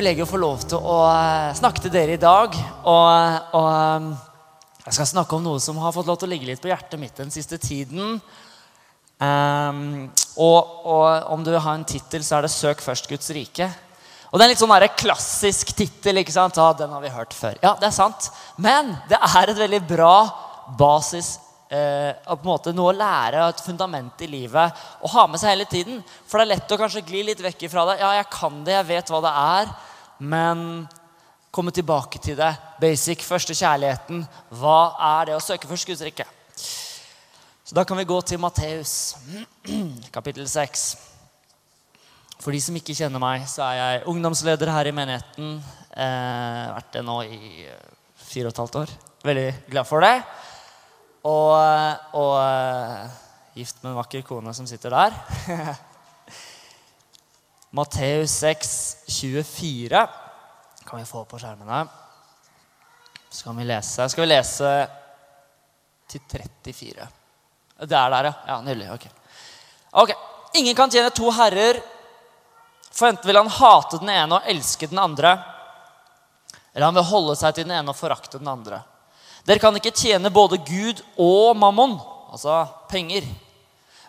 privilegium å få lov til å eh, snakke til dere i dag. Og, og eh, jeg skal snakke om noe som har fått lov til å ligge litt på hjertet mitt den siste tiden. Um, og, og, om du har en tittel, så er det 'Søk først Guds rike'. Og det er en litt sånn klassisk tittel. ikke sant? Ja, den har vi hørt før. Ja, det er sant. Men det er et veldig bra basis eh, på en måte noe å lære, et fundament i livet, å ha med seg hele tiden. For det er lett å kanskje gli litt vekk ifra det. Ja, jeg kan det, jeg vet hva det er. Men komme tilbake til det. Basic, første kjærligheten. Hva er det å søke først Guds rike? Så da kan vi gå til Matteus, kapittel 6. For de som ikke kjenner meg, så er jeg ungdomsleder her i menigheten. Eh, vært det nå i eh, fire og et halvt år. Veldig glad for det. Og, og eh, gift med en vakker kone som sitter der. Matteus 6, 24 kan vi få på skjermene. Så vi lese. Skal vi lese til 34? Det er der, ja. ja nydelig. Ok. ok. Ingen kan tjene to herrer. For enten vil han hate den ene og elske den andre, eller han vil holde seg til den ene og forakte den andre. Dere kan ikke tjene både Gud og mammon, altså penger.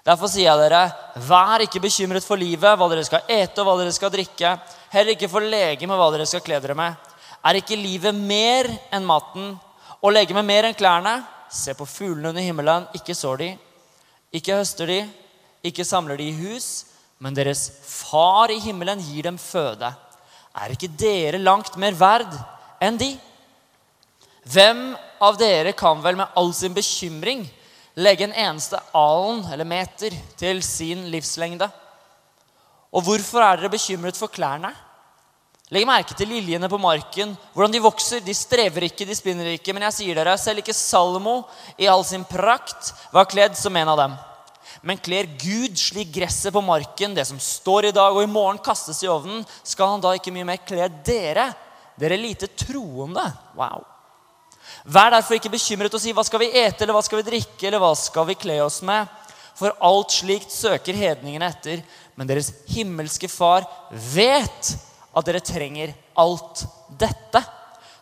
Derfor sier jeg dere, vær ikke bekymret for livet, hva dere skal ete og hva dere skal drikke. Heller ikke for legemet, hva dere skal kle dere med. Er ikke livet mer enn maten og legemet mer enn klærne? Se på fuglene under himmelen. Ikke sår de, ikke høster de, ikke samler de i hus, men deres far i himmelen gir dem føde. Er ikke dere langt mer verd enn de? Hvem av dere kan vel med all sin bekymring legge en eneste alen eller meter til sin livslengde? Og hvorfor er dere bekymret for klærne? Legg merke til liljene på marken, hvordan de vokser. De strever ikke, de spinner ikke. Men jeg sier dere, selv ikke Salomo i all sin prakt var kledd som en av dem. Men kler Gud slik gresset på marken, det som står i dag og i morgen kastes i ovnen, skal han da ikke mye mer kle dere, dere lite troende? Wow. Vær derfor ikke bekymret og si 'Hva skal vi ete', eller 'Hva skal vi drikke', eller 'Hva skal vi kle oss med'? For alt slikt søker hedningene etter. Men deres himmelske Far vet at dere trenger alt dette.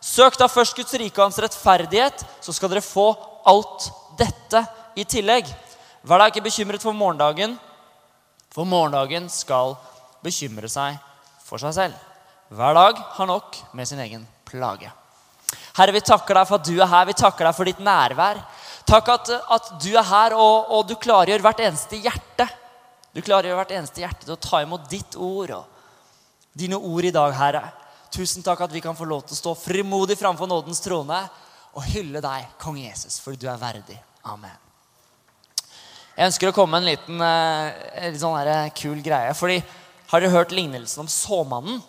Søk da først Guds rike og hans rettferdighet, så skal dere få alt dette i tillegg. Vær da ikke bekymret for morgendagen, for morgendagen skal bekymre seg for seg selv. Hver dag har nok med sin egen plage. Herre, vi takker deg for at du er her. Vi takker deg for ditt nærvær. Takk at, at du er her, og, og, du klargjør hvert eneste hjerte. Du klargjør hvert eneste hjerte til å ta imot ditt ord og dine ord i dag, Herre. Tusen takk at vi kan få lov til å stå frimodig framfor nådens trone og hylle deg, kong Jesus, fordi du er verdig. Amen. Jeg ønsker å komme med en liten en litt sånn her, eh, kul greie. fordi Har dere hørt lignelsen om såmannen?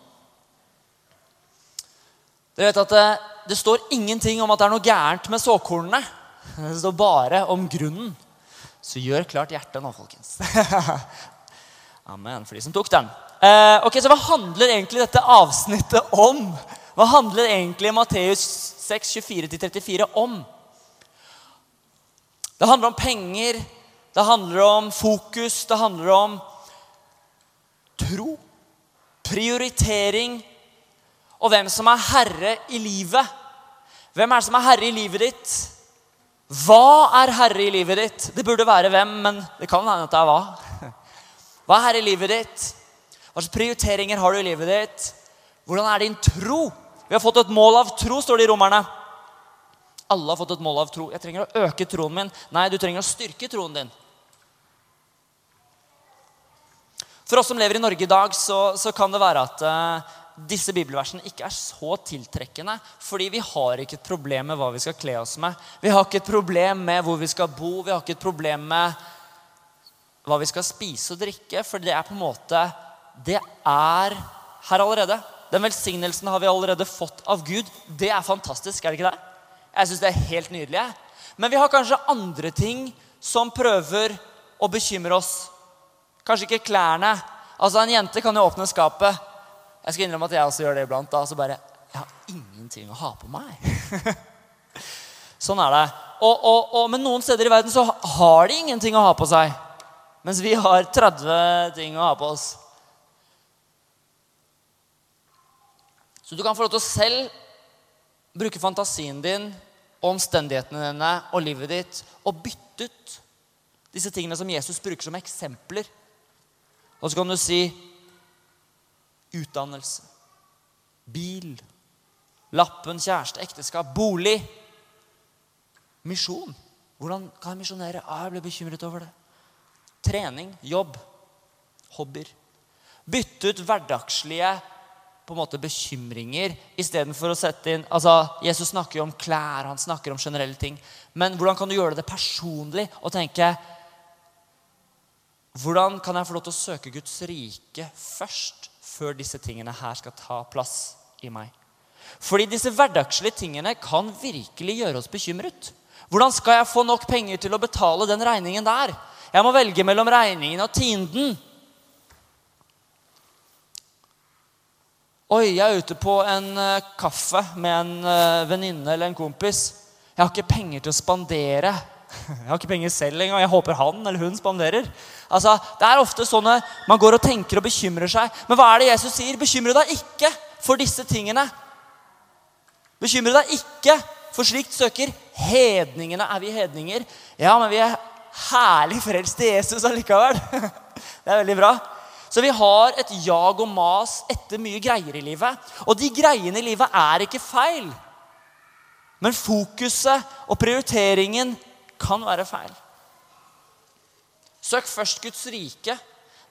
Dere vet at det, eh, det står ingenting om at det er noe gærent med såkornene. Det står bare om grunnen. Så gjør klart hjertet nå, folkens. Amen for de som tok den. Eh, ok, Så hva handler egentlig dette avsnittet om? Hva handler egentlig Matteus 6, 24-34 om? Det handler om penger, det handler om fokus, det handler om tro, prioritering og hvem som er herre i livet. Hvem er det som er herre i livet ditt? Hva er herre i livet ditt? Det burde være hvem, men det kan hende at det er hva. Hva er herre i livet ditt? Hva slags prioriteringer har du i livet ditt? Hvordan er din tro? Vi har fått et mål av tro, står det i romerne. Alle har fått et mål av tro. Jeg trenger å øke troen min. Nei, du trenger å styrke troen din. For oss som lever i Norge i dag, så, så kan det være at uh, disse bibelversene ikke er så tiltrekkende. Fordi vi har ikke et problem med hva vi skal kle oss med. Vi har ikke et problem med hvor vi skal bo. Vi har ikke et problem med hva vi skal spise og drikke. For det er på en måte Det er her allerede. Den velsignelsen har vi allerede fått av Gud. Det er fantastisk, er det ikke det? Jeg syns det er helt nydelig. Men vi har kanskje andre ting som prøver å bekymre oss. Kanskje ikke klærne. Altså En jente kan jo åpne skapet jeg skal innrømme at jeg også gjør det iblant. da, så bare, Jeg har ingenting å ha på meg. sånn er det. Og, og, og, men noen steder i verden så har de ingenting å ha på seg. Mens vi har 30 ting å ha på oss. Så du kan få lov til å selv bruke fantasien din og omstendighetene dine og livet ditt og bytte ut disse tingene som Jesus bruker som eksempler. Og så kan du si utdannelse, bil, lappen, kjæreste, ekteskap, bolig, misjon. Hvordan kan jeg misjonere? Ah, jeg ble bekymret over det. Trening, jobb, hobbyer. Bytte ut hverdagslige på en måte bekymringer istedenfor å sette inn altså, Jesus snakker jo om klær, han snakker om generelle ting. Men hvordan kan du gjøre det personlig og tenke Hvordan kan jeg få lov til å søke Guds rike først, før disse tingene her skal ta plass i meg? Fordi disse hverdagslige tingene kan virkelig gjøre oss bekymret. Hvordan skal jeg få nok penger til å betale den regningen der? Jeg må velge mellom regningen og tienden. Oi, jeg er ute på en uh, kaffe med en uh, venninne eller en kompis. Jeg har ikke penger til å spandere. Jeg har ikke penger selv engang. Jeg håper han eller hun spanderer. Altså, Det er ofte sånne man går og tenker og bekymrer seg. Men hva er det Jesus sier? Bekymre deg ikke for disse tingene. Bekymre deg ikke, for slikt søker hedningene. Er vi hedninger? Ja, men vi er herlig frelst i Jesus allikevel. Det er veldig bra. Så vi har et jag og mas etter mye greier i livet. Og de greiene i livet er ikke feil. Men fokuset og prioriteringen kan være feil. Søk først Guds rike.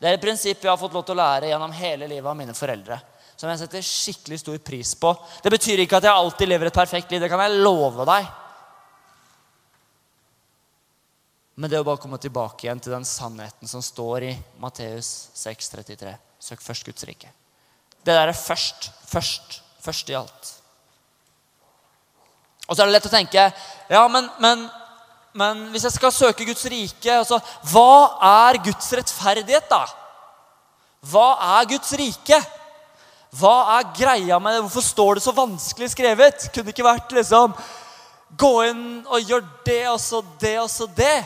Det er et prinsipp jeg har fått lov til å lære gjennom hele livet av mine foreldre. Som jeg setter skikkelig stor pris på. Det betyr ikke at jeg alltid lever et perfekt liv. Det kan jeg love deg. Men det å bare komme tilbake igjen til den sannheten som står i Matteus 6,33. Søk først Guds rike. Det der er først, først, først i alt. Og så er det lett å tenke ja, men, men, men hvis jeg skal søke Guds rike altså, Hva er Guds rettferdighet, da? Hva er Guds rike? Hva er greia med det? Hvorfor står det så vanskelig skrevet? Kunne det ikke vært liksom Gå inn og gjør det og så det og så det.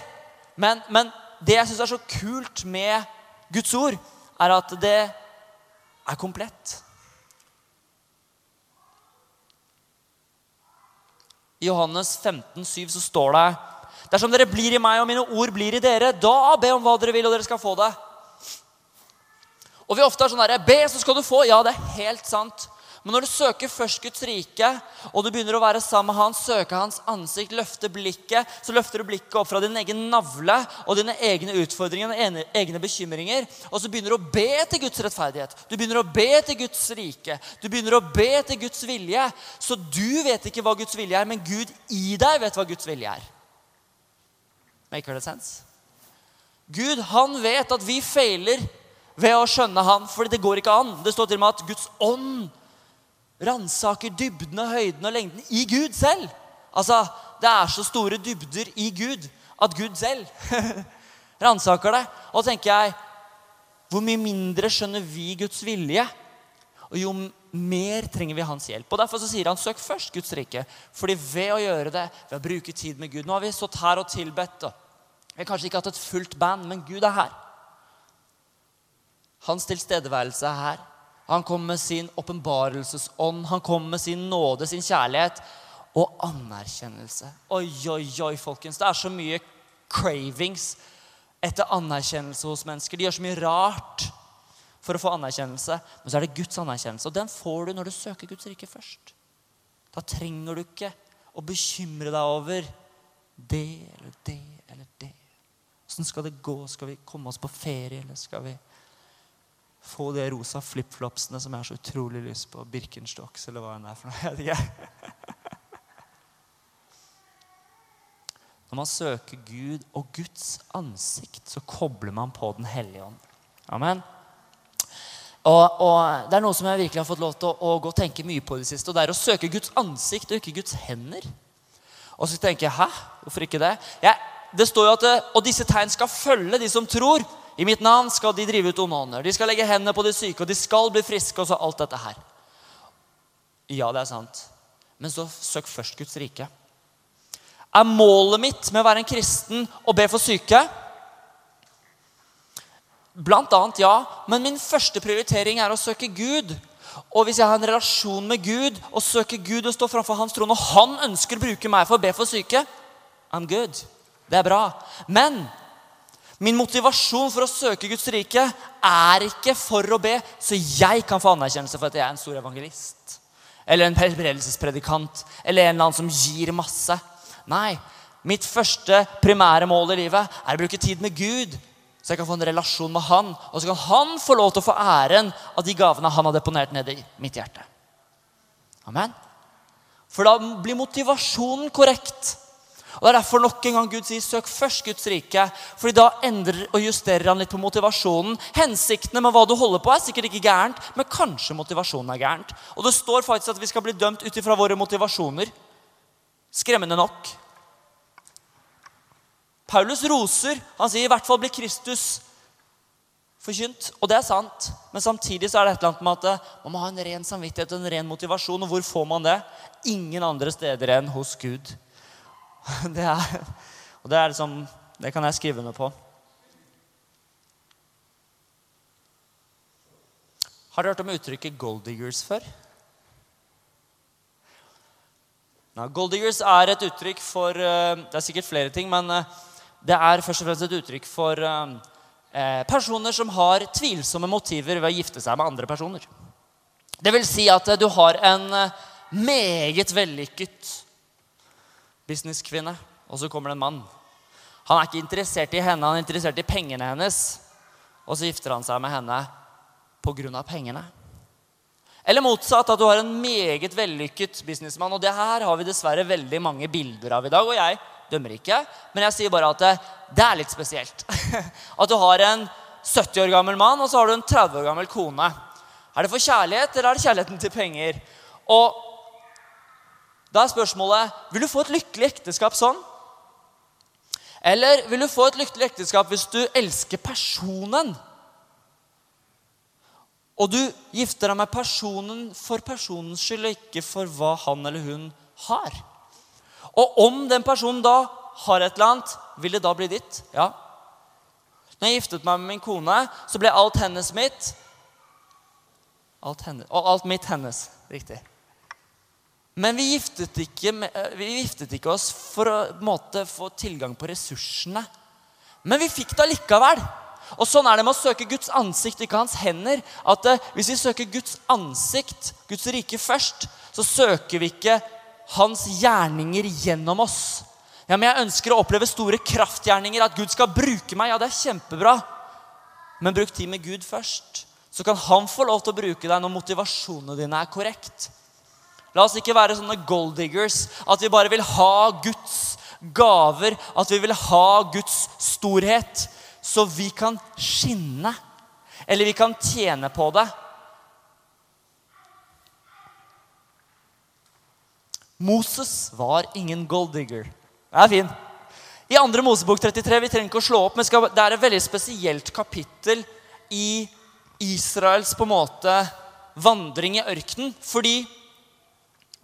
Men, men det jeg syns er så kult med Guds ord, er at det er komplett. I Johannes 15, 7 så står det Dersom dere blir i meg, og mine ord blir i dere, da be om hva dere vil, og dere skal få det. Og vi ofte er sånn herre Be, så skal du få. Ja, det er helt sant. Men når du søker først Guds rike, og du begynner å være sammen med han, søke hans ansikt, løfte blikket, så løfter du blikket opp fra din egen navle og dine egne utfordringer og egne bekymringer. Og så begynner du å be til Guds rettferdighet. Du begynner å be til Guds rike. Du begynner å be til Guds vilje. Så du vet ikke hva Guds vilje er, men Gud i deg vet hva Guds vilje er. Maker det sense? Gud, han vet at vi feiler ved å skjønne han, fordi det går ikke an. Det står til og med at Guds ånd ransaker dybden og høyden og lengden i Gud selv. Altså, Det er så store dybder i Gud at Gud selv ransaker det. Og tenker jeg hvor mye mindre skjønner vi Guds vilje? Og jo mer trenger vi hans hjelp. Og Derfor så sier han søk først Guds rike. Fordi ved å gjøre det, ved å bruke tid med Gud Nå har vi stått her og tilbedt. Vi har kanskje ikke hatt et fullt band, men Gud er her. Hans tilstedeværelse er her. Han kommer med sin åpenbarelsesånd. Han kommer med sin nåde, sin kjærlighet og anerkjennelse. Oi, oi, oi, folkens. Det er så mye cravings etter anerkjennelse hos mennesker. De gjør så mye rart for å få anerkjennelse. Men så er det Guds anerkjennelse, og den får du når du søker Guds rike først. Da trenger du ikke å bekymre deg over det eller det. Åssen skal det gå? Skal vi komme oss på ferie, eller skal vi få de rosa flipflopsene som jeg har så utrolig lyst på. Birkenstocks, eller hva det er for noe. Jeg vet ikke. Når man søker Gud og Guds ansikt, så kobler man på Den hellige ånd. Amen. Og, og, Det er noe som jeg virkelig har fått lov til å, å gå og tenke mye på i det siste. og Det er å søke Guds ansikt og ikke Guds hender. Og så tenker jeg hæ? Hvorfor ikke det? Jeg, det står jo at Og disse tegn skal følge de som tror. I mitt navn skal de drive ut onde. De skal legge hendene på de syke, og de skal bli friske. og så alt dette her. Ja, det er sant. Men så søk først Guds rike. Er målet mitt med å være en kristen å be for syke? Blant annet ja. Men min første prioritering er å søke Gud. Og hvis jeg har en relasjon med Gud og søker Gud og står framfor hans trone, og han ønsker å bruke meg for å be for syke, I'm good. Det er bra. Men min motivasjon for å søke Guds rike er ikke for å be så jeg kan få anerkjennelse for at jeg er en stor evangelist. Eller en helbredelsespredikant. Eller en eller annen som gir masse. Nei. Mitt første primære mål i livet er å bruke tid med Gud så jeg kan få en relasjon med han. Og så kan han få lov til å få æren av de gavene han har deponert ned i mitt hjerte. Amen. For da blir motivasjonen korrekt. Og Det er derfor nok en gang Gud sier 'søk først Guds rike'. fordi da endrer og justerer han litt på motivasjonen. Hensiktene med hva du holder på, er sikkert ikke gærent, men kanskje motivasjonen er gærent. Og det står faktisk at vi skal bli dømt ut ifra våre motivasjoner. Skremmende nok. Paulus roser. Han sier i hvert fall blir Kristus forkynt. Og det er sant. Men samtidig så er det et eller annet med at man må ha en ren samvittighet og en ren motivasjon. Og hvor får man det? Ingen andre steder enn hos Gud. Det er, og det er liksom Det kan jeg skrive under på. Har dere hørt om uttrykket 'golddiggers' før? Ja, golddiggers er et uttrykk for eh, Det er sikkert flere ting, men eh, det er først og fremst et uttrykk for eh, personer som har tvilsomme motiver ved å gifte seg med andre personer. Det vil si at du har en meget vellykket businesskvinne, og så kommer det en mann. Han er ikke interessert i henne, han er interessert i pengene hennes. Og så gifter han seg med henne pga. pengene. Eller motsatt, at du har en meget vellykket businessmann. Og det her har vi dessverre veldig mange bilder av i dag. Og jeg dømmer ikke, men jeg sier bare at det, det er litt spesielt. At du har en 70 år gammel mann, og så har du en 30 år gammel kone. Er det for kjærlighet, eller er det kjærligheten til penger? Og da er spørsmålet vil du få et lykkelig ekteskap sånn. Eller vil du få et lykkelig ekteskap hvis du elsker personen? Og du gifter deg med personen for personens skyld, og ikke for hva han eller hun har. Og om den personen da har et eller annet, vil det da bli ditt? Ja. Når jeg giftet meg med min kone, så ble alt hennes mitt. Alt hennes, og alt mitt hennes. Riktig. Men vi giftet, ikke, eh, vi giftet ikke oss for å måte, få tilgang på ressursene. Men vi fikk det allikevel. Og sånn er det med å søke Guds ansikt, ikke hans hender. At uh, Hvis vi søker Guds ansikt, Guds rike først, så søker vi ikke hans gjerninger gjennom oss. Ja, men Jeg ønsker å oppleve store kraftgjerninger, at Gud skal bruke meg. Ja, det er kjempebra. Men bruk tid med Gud først. Så kan han få lov til å bruke deg når motivasjonene dine er korrekt. La oss ikke være sånne gold diggers. At vi bare vil ha Guds gaver. At vi vil ha Guds storhet. Så vi kan skinne. Eller vi kan tjene på det. Moses var ingen gold digger. Det er fin. I 2. Mosebok 33 vi trenger ikke å slå opp, men det er et veldig spesielt kapittel i Israels på en måte vandring i ørkenen. Fordi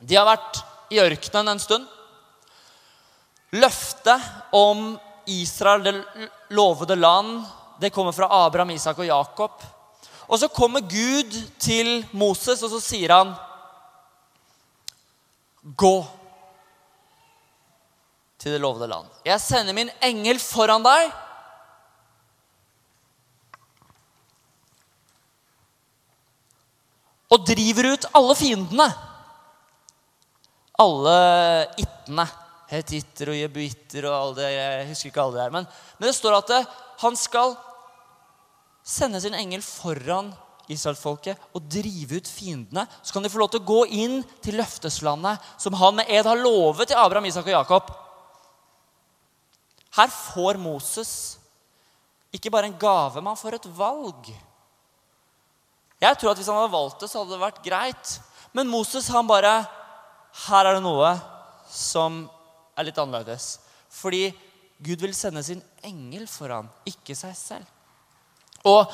de har vært i ørkenen en stund. Løftet om Israel, det lovede land, det kommer fra Abraham, Isak og Jakob. Og så kommer Gud til Moses, og så sier han Gå til det lovede land. Jeg sender min engel foran deg. Og driver ut alle fiendene alle ittene. Hetitter og jebuitter og alle det. Jeg husker ikke alle det her. Men, men det står at det, han skal sende sin engel foran israelsfolket og drive ut fiendene. Så kan de få lov til å gå inn til løfteslandet som han med ed har lovet til Abraham, Isak og Jakob. Her får Moses ikke bare en gave, men han får et valg. Jeg tror at Hvis han hadde valgt det, så hadde det vært greit. Men Moses han bare her er det noe som er litt annerledes. Fordi Gud vil sende sin engel foran, ikke seg selv. Og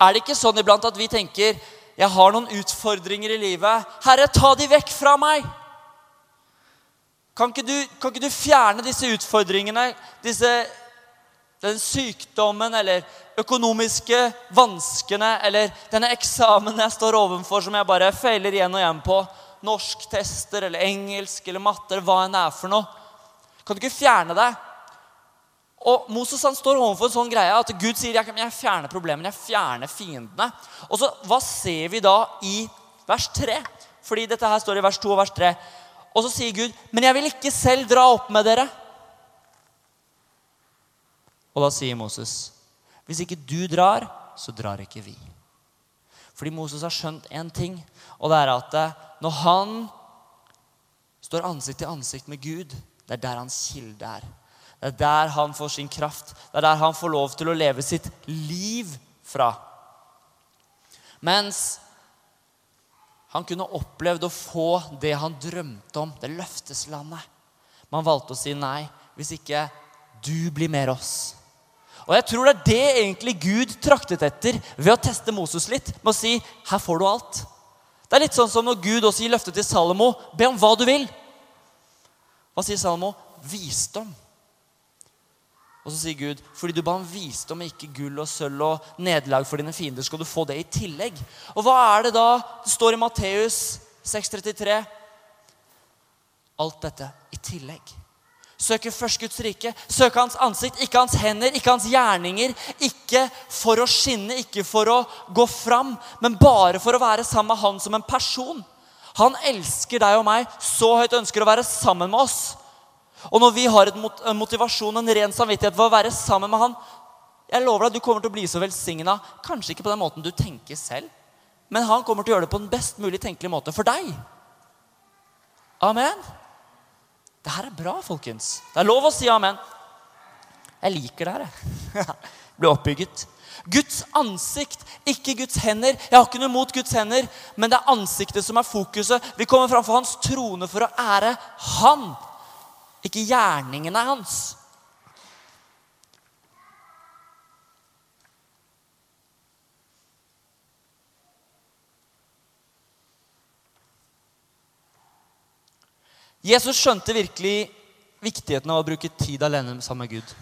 er det ikke sånn iblant at vi tenker jeg har noen utfordringer i livet. Herre, ta de vekk fra meg. Kan ikke, du, kan ikke du fjerne disse utfordringene, disse den sykdommen eller økonomiske vanskene eller denne eksamen jeg står overfor som jeg bare feiler igjen og igjen på, norsktester eller engelsk eller matte eller hva enn det er for noe, kan du ikke fjerne det? Og Moses han står overfor en sånn greie at Gud sier jeg, jeg fjerner problemene, jeg fjerner fiendene. Og så, Hva ser vi da i vers 3? Fordi dette her står i vers 2 og vers 3. Og så sier Gud, 'Men jeg vil ikke selv dra opp med dere.' Og da sier Moses, 'Hvis ikke du drar, så drar ikke vi.' Fordi Moses har skjønt én ting, og det er at eh, når han står ansikt til ansikt med Gud, det er der hans kilde er. Det er der han får sin kraft. Det er der han får lov til å leve sitt liv fra. Mens han kunne opplevd å få det han drømte om, det løfteslandet. Man valgte å si nei hvis ikke du blir med oss. Og jeg tror det er det egentlig Gud traktet etter ved å teste Moses litt. Med å si her får du alt. Det er litt sånn som når Gud også gir løftet til Salomo. Be om hva du vil. Hva sier Salomo? Visdom. Og så sier Gud, fordi du ba om visdom, ikke gull og sølv og nederlag for dine fiender, skal du få det i tillegg. Og hva er det da det står i Matteus 6,33? Alt dette i tillegg. Søke først Guds rike. Søke hans ansikt, ikke hans hender, ikke hans gjerninger. Ikke for å skinne, ikke for å gå fram, men bare for å være sammen med han som en person. Han elsker deg og meg så høyt ønsker å være sammen med oss. Og når vi har en motivasjon, en ren samvittighet for å være sammen med han Jeg lover deg, du kommer til å bli så velsigna. Kanskje ikke på den måten du tenker selv, men han kommer til å gjøre det på den best mulig tenkelige måte for deg. Amen. Det her er bra, folkens. Det er lov å si amen. Jeg liker det her, jeg. Blir oppbygget. Guds ansikt, ikke Guds hender. Jeg har ikke noe mot Guds hender, men det er ansiktet som er fokuset. Vi kommer framfor hans trone for å ære Han ikke gjerningene hans. Jesus skjønte virkelig viktigheten av å bruke tid alene sammen med Gud.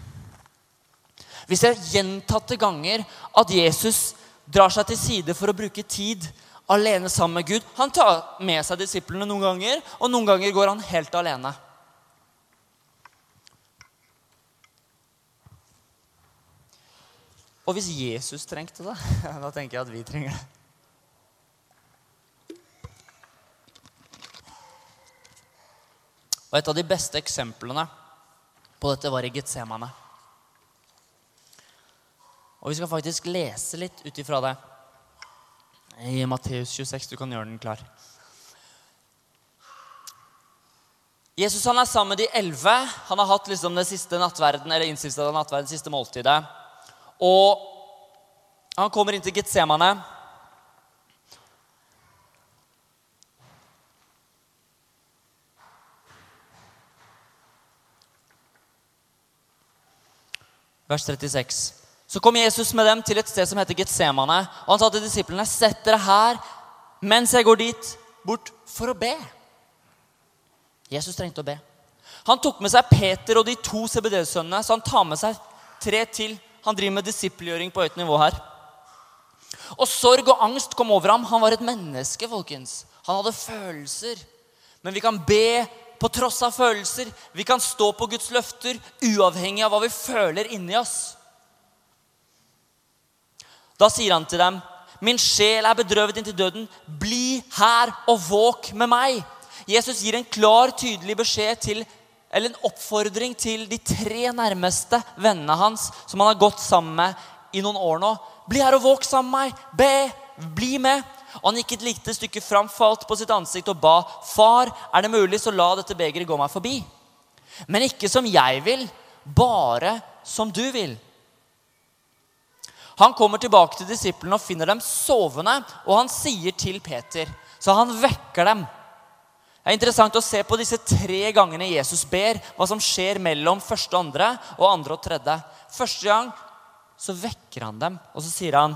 Vi ser gjentatte ganger at Jesus drar seg til side for å bruke tid alene sammen med Gud. Han tar med seg disiplene noen ganger, og noen ganger går han helt alene. Og hvis Jesus trengte det, da tenker jeg at vi trenger det. Og Et av de beste eksemplene på dette var i Getsemane. Og vi skal faktisk lese litt ut ifra det i Matteus 26. Du kan gjøre den klar. Jesus han er sammen med de elleve. Han har hatt liksom det siste nattverden, eller innstiftet av nattverden, siste måltidet. Og han kommer inn til Getsemane. Vers 36. Så kom Jesus med dem til et sted som heter Getsemane. Og han sa til disiplene, 'Sett dere her mens jeg går dit bort for å be.' Jesus trengte å be. Han tok med seg Peter og de to CBD-sønnene, så han tar med seg tre til han driver med disippelgjøring på høyt nivå her. Og sorg og angst kom over ham. Han var et menneske, folkens. Han hadde følelser. Men vi kan be på tross av følelser. Vi kan stå på Guds løfter uavhengig av hva vi føler inni oss. Da sier han til dem, 'Min sjel er bedrøvet inntil døden. Bli her og våk med meg.' Jesus gir en klar, tydelig beskjed til eller en oppfordring til de tre nærmeste vennene hans som han har gått sammen med i noen år nå. Bli her og våk sammen med meg. Be. Bli med. Og Han gikk et lite stykke fram, falt på sitt ansikt og ba. Far, er det mulig, så la dette begeret gå meg forbi. Men ikke som jeg vil, bare som du vil. Han kommer tilbake til disiplene og finner dem sovende, og han sier til Peter Så han vekker dem. Det er interessant å se på disse tre gangene Jesus ber, hva som skjer mellom første og andre og andre og tredje. Første gang så vekker han dem, og så sier han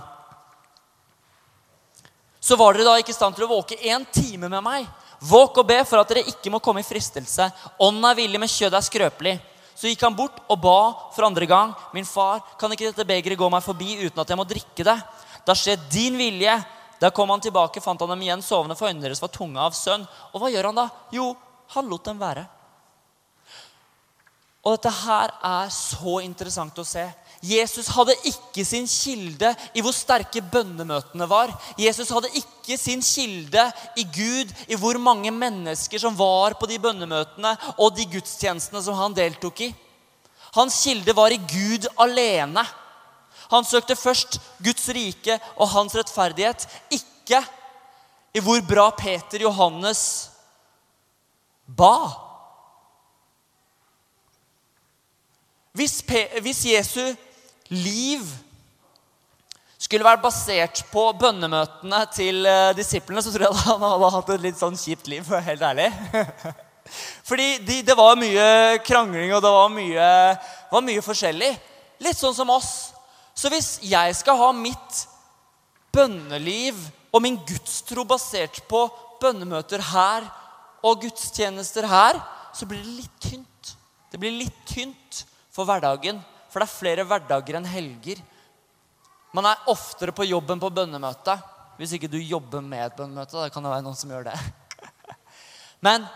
Så var dere da ikke i stand til å våke én time med meg. Våk og be for at dere ikke må komme i fristelse. Ånden er villig, men kjødet er skrøpelig. Så gikk han bort og ba for andre gang. Min far, kan ikke dette begeret gå meg forbi uten at jeg må drikke det? Da skjer din vilje. Da kom han tilbake, fant han dem igjen sovende, for øynene deres var tunge av sønn. Og hva gjør han da? Jo, han lot dem være. Og dette her er så interessant å se. Jesus hadde ikke sin kilde i hvor sterke bønnemøtene var. Jesus hadde ikke sin kilde i Gud, i hvor mange mennesker som var på de bønnemøtene og de gudstjenestene som han deltok i. Hans kilde var i Gud alene. Han søkte først Guds rike og hans rettferdighet, ikke i hvor bra Peter Johannes ba. Hvis, hvis Jesu liv skulle vært basert på bønnemøtene til uh, disiplene, så tror jeg han hadde hatt et litt sånn kjipt liv, for å være helt ærlig. Fordi de, det var mye krangling, og det var mye, var mye forskjellig. Litt sånn som oss. Så hvis jeg skal ha mitt bønneliv og min gudstro basert på bønnemøter her og gudstjenester her, så blir det litt tynt. Det blir litt tynt for hverdagen. For det er flere hverdager enn helger. Man er oftere på jobben på bønnemøte. Hvis ikke du jobber med et bønnemøte. Da kan det være noen som gjør det. Men,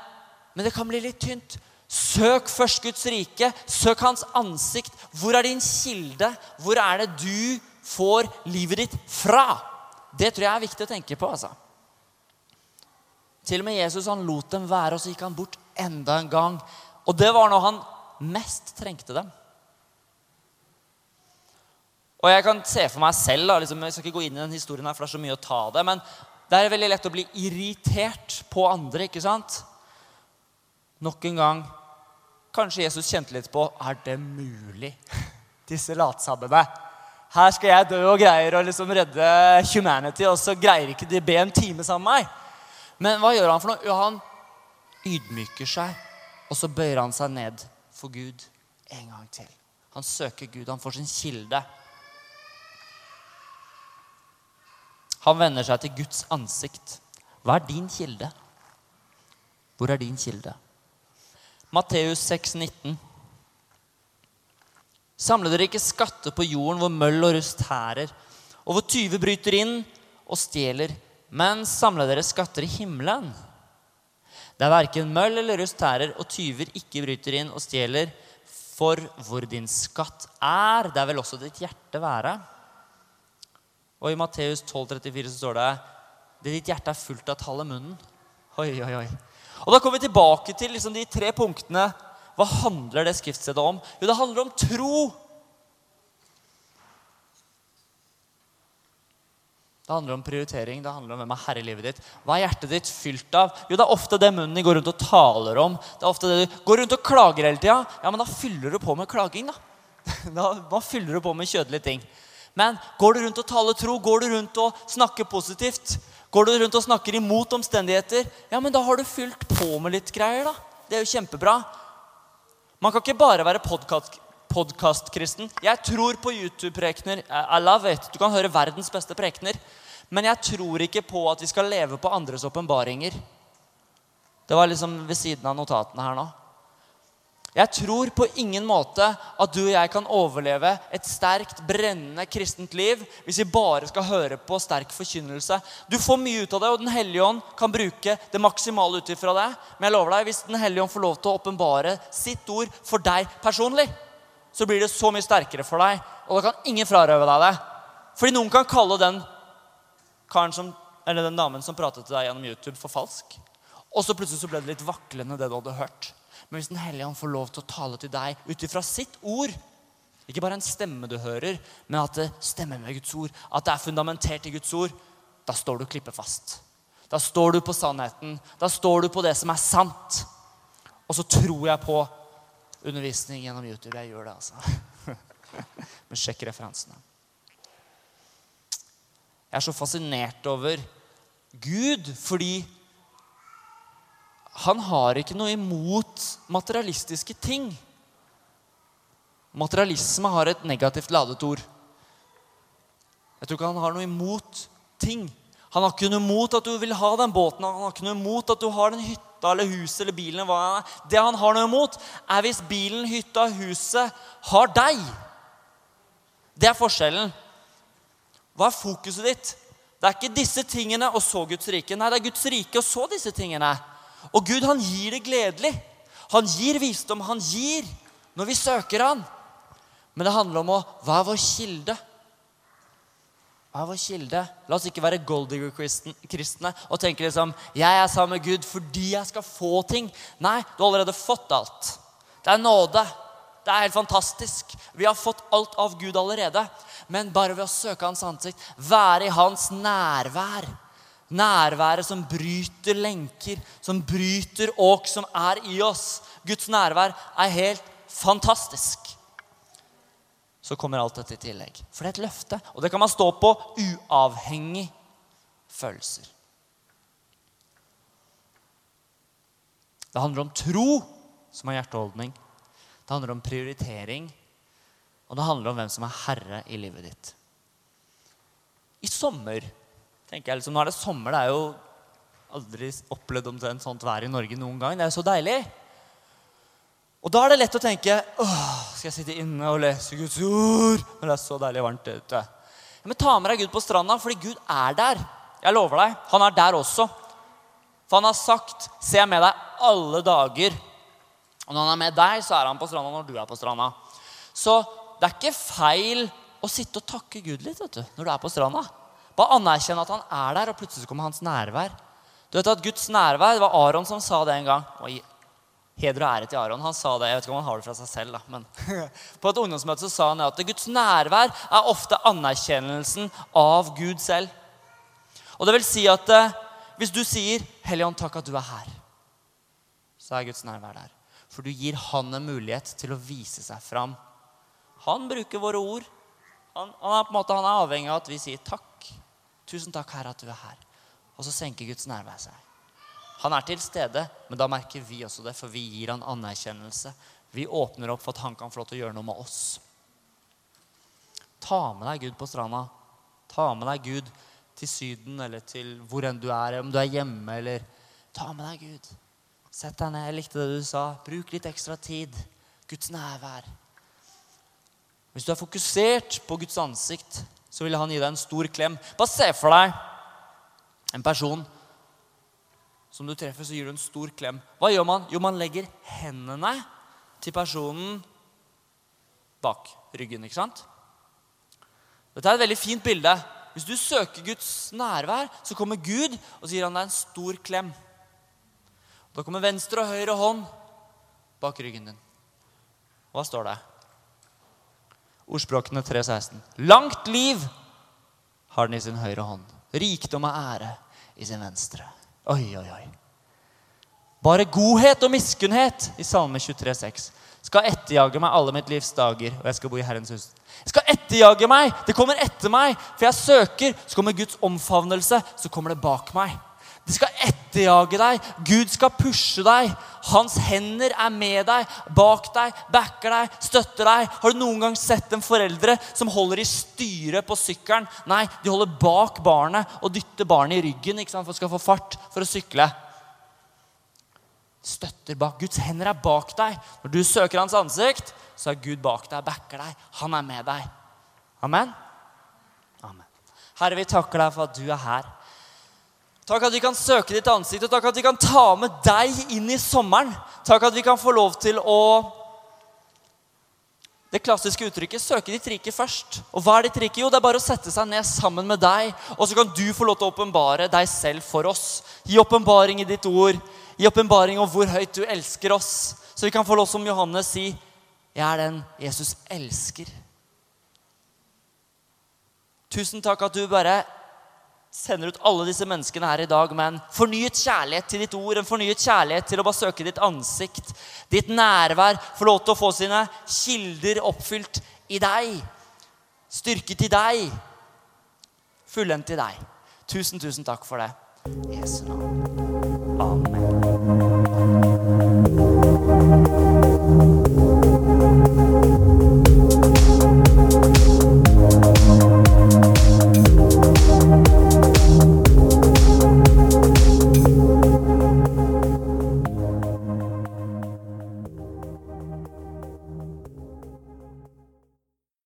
men det kan bli litt tynt. Søk først Guds rike. Søk Hans ansikt. Hvor er din kilde? Hvor er det du får livet ditt fra? Det tror jeg er viktig å tenke på. altså. Til og med Jesus han lot dem være, og så gikk han bort enda en gang. Og det var når han mest trengte dem. Og jeg kan se for meg selv da, liksom, Jeg skal ikke gå inn i den historien her, for det er så mye å ta det. Men det er veldig lett å bli irritert på andre. ikke sant? Nok en gang Kanskje Jesus kjente litt på Er det mulig? Disse latsabbene. Her skal jeg dø og greier å liksom redde humanity, og så greier ikke de be en time sammen med meg. Men hva gjør han for noe? Jo, han ydmyker seg, og så bøyer han seg ned for Gud en gang til. Han søker Gud. Han får sin kilde. Han vender seg til Guds ansikt. Hva er din kilde? Hvor er din kilde? Matteus 6, 19. Samle dere ikke skatter på jorden hvor møll og rust hærer, og hvor tyver bryter inn og stjeler, men samle dere skatter i himmelen. Det er verken møll eller rust hærer, og tyver ikke bryter inn og stjeler. For hvor din skatt er, der vil også ditt hjerte være. Og i Matteus 12,34 så står det det ditt hjerte er fullt av, tall i munnen. Oi, oi, oi. Og Da kommer vi tilbake til liksom de tre punktene. Hva handler det skriftstedet om? Jo, det handler om tro. Det handler om prioritering. Det handler om hvem er herre i livet ditt. Hva er hjertet ditt fylt av? Jo, det er ofte det munnen din går rundt og taler om. Det er ofte det du går rundt og klager hele tida. Ja, men da fyller du på med klaging, da. Da, da fyller du på med kjødelige ting. Men går du rundt og taler tro, går du rundt og snakker positivt, Går du rundt og snakker imot omstendigheter, ja, men da har du fylt på med litt greier. da. Det er jo kjempebra. Man kan ikke bare være podkastkristen. Jeg tror på YouTube-prekener. I love it. Du kan høre verdens beste prekener. Men jeg tror ikke på at vi skal leve på andres åpenbaringer. Det var liksom ved siden av notatene her nå. Jeg tror på ingen måte at du og jeg kan overleve et sterkt, brennende kristent liv hvis vi bare skal høre på sterk forkynnelse. Du får mye ut av det, og Den hellige ånd kan bruke det maksimale ut ifra det. Men jeg lover deg, hvis Den hellige ånd får lov til å åpenbare sitt ord for deg personlig, så blir det så mye sterkere for deg, og da kan ingen frarøve deg det. Fordi noen kan kalle den som, den damen som pratet til deg gjennom YouTube, for falsk. Og så plutselig så ble det litt vaklende, det du hadde hørt. Men hvis Den hellige ånd får lov til å tale til deg ut ifra sitt ord Ikke bare en stemme du hører, men at det stemmer med Guds ord, at det er fundamentert i Guds ord, da står du klippefast. Da står du på sannheten. Da står du på det som er sant. Og så tror jeg på undervisning gjennom YouTube. Jeg gjør det, altså. Men sjekk referansene. Jeg er så fascinert over Gud fordi han har ikke noe imot materialistiske ting. Materialisme har et negativt ladet ord. Jeg tror ikke han har noe imot ting. Han har ikke noe imot at du vil ha den båten, han har ikke noe imot at du har den hytta, eller huset eller bilen. Hva han er. Det han har noe imot, er hvis bilen, hytta, huset har deg. Det er forskjellen. Hva er fokuset ditt? Det er ikke disse tingene og så Guds rike. Nei, det er Guds rike og så disse tingene. Og Gud, han gir det gledelig. Han gir visdom. Han gir når vi søker han. Men det handler om å Hva er vår kilde? Hva er vår kilde? La oss ikke være golddigger-kristne og tenke liksom Jeg er sammen med Gud fordi jeg skal få ting. Nei, du har allerede fått alt. Det er nåde. Det er helt fantastisk. Vi har fått alt av Gud allerede. Men bare ved å søke Hans ansikt, være i Hans nærvær Nærværet som bryter lenker, som bryter åk som er i oss. Guds nærvær er helt fantastisk så kommer alt dette i tillegg. For det er et løfte, og det kan man stå på uavhengig følelser. Det handler om tro, som er hjerteholdning. Det handler om prioritering, og det handler om hvem som er herre i livet ditt. I sommer tenker jeg liksom, Nå er det sommer. Det er jo aldri opplevd omtrent sånt vær i Norge noen gang. Det er jo så deilig. Og da er det lett å tenke Åh, skal jeg sitte inne og lese Guds ord når det er så deilig varmt ute. Ja, men ta med deg Gud på stranda, fordi Gud er der. Jeg lover deg, Han er der også. For han har sagt 'Se med deg alle dager'. Og når han er med deg, så er han på stranda når du er på stranda. Så det er ikke feil å sitte og takke Gud litt vet du, når du er på stranda. Bare anerkjenne at han er der, og plutselig kommer hans nærvær. Du vet at Guds nærvær, Det var Aron som sa det en gang. Oi, Heder og ære til Aron. Han sa det, Jeg vet ikke om han har det fra seg selv, da, men på et ungdomsmøte så sa han at Guds nærvær er ofte anerkjennelsen av Gud selv. Og det vil si at eh, hvis du sier 'Helligånd, takk at du er her', så er Guds nærvær der. For du gir han en mulighet til å vise seg fram. Han bruker våre ord. Han, han, er på en måte, han er avhengig av at vi sier takk. Tusen takk, Herre, at du er her. Og så senker Guds nærvær seg. Han er til stede, men da merker vi også det, for vi gir han anerkjennelse. Vi åpner opp for at han kan få lov til å gjøre noe med oss. Ta med deg Gud på stranda. Ta med deg Gud til Syden eller til hvor enn du er, om du er hjemme eller Ta med deg Gud. Sett deg ned. Jeg likte det du sa. Bruk litt ekstra tid. Guds nærvær. Hvis du er fokusert på Guds ansikt, så vil han gi deg en stor klem. Bare se for deg en person som du treffer, så gir du en stor klem. Hva gjør man? Jo, man legger hendene til personen bak ryggen. ikke sant? Dette er et veldig fint bilde. Hvis du søker Guds nærvær, så kommer Gud og så gir han deg en stor klem. Da kommer venstre og høyre hånd bak ryggen din. Hva står det? Ordspråkene 3,16. Langt liv har den i sin høyre hånd. Rikdom og ære i sin venstre. Oi, oi, oi. Bare godhet og miskunnhet i Salme 23, 23,6 skal etterjage meg alle mitt livs dager, og jeg skal bo i Herrens hus. Jeg skal etterjage meg! Det kommer etter meg, for jeg søker. Så kommer Guds omfavnelse, så kommer det bak meg. Det skal etterjage deg. Gud skal pushe deg. Hans hender er med deg, bak deg, backer deg, støtter deg. Har du noen gang sett en foreldre som holder i styret på sykkelen? Nei, de holder bak barnet og dytter barnet i ryggen ikke sant, for skal få fart for å sykle. Støtter bak. Guds hender er bak deg. Når du søker hans ansikt, så er Gud bak deg, backer deg. Han er med deg. Amen? Amen. Herre, vi takker deg for at du er her. Takk at vi kan søke ditt ansikt, og takk at vi kan ta med deg inn i sommeren. Takk at vi kan få lov til å det klassiske uttrykket 'søke ditt rike først'. Og hva er ditt rike? Jo, det er bare å sette seg ned sammen med deg, og så kan du få lov til å åpenbare deg selv for oss. Gi åpenbaring i ditt ord. Gi åpenbaring om hvor høyt du elsker oss. Så vi kan få lov som Johannes si 'Jeg er den Jesus elsker'. Tusen takk at du bare sender ut alle disse menneskene her i dag med en fornyet kjærlighet til ditt ord, en fornyet kjærlighet til å bare søke ditt ansikt, ditt nærvær, få lov til å få sine kilder oppfylt i deg. Styrket i deg. Fullendt i deg. Tusen, tusen takk for det. Jesu navn. Amen.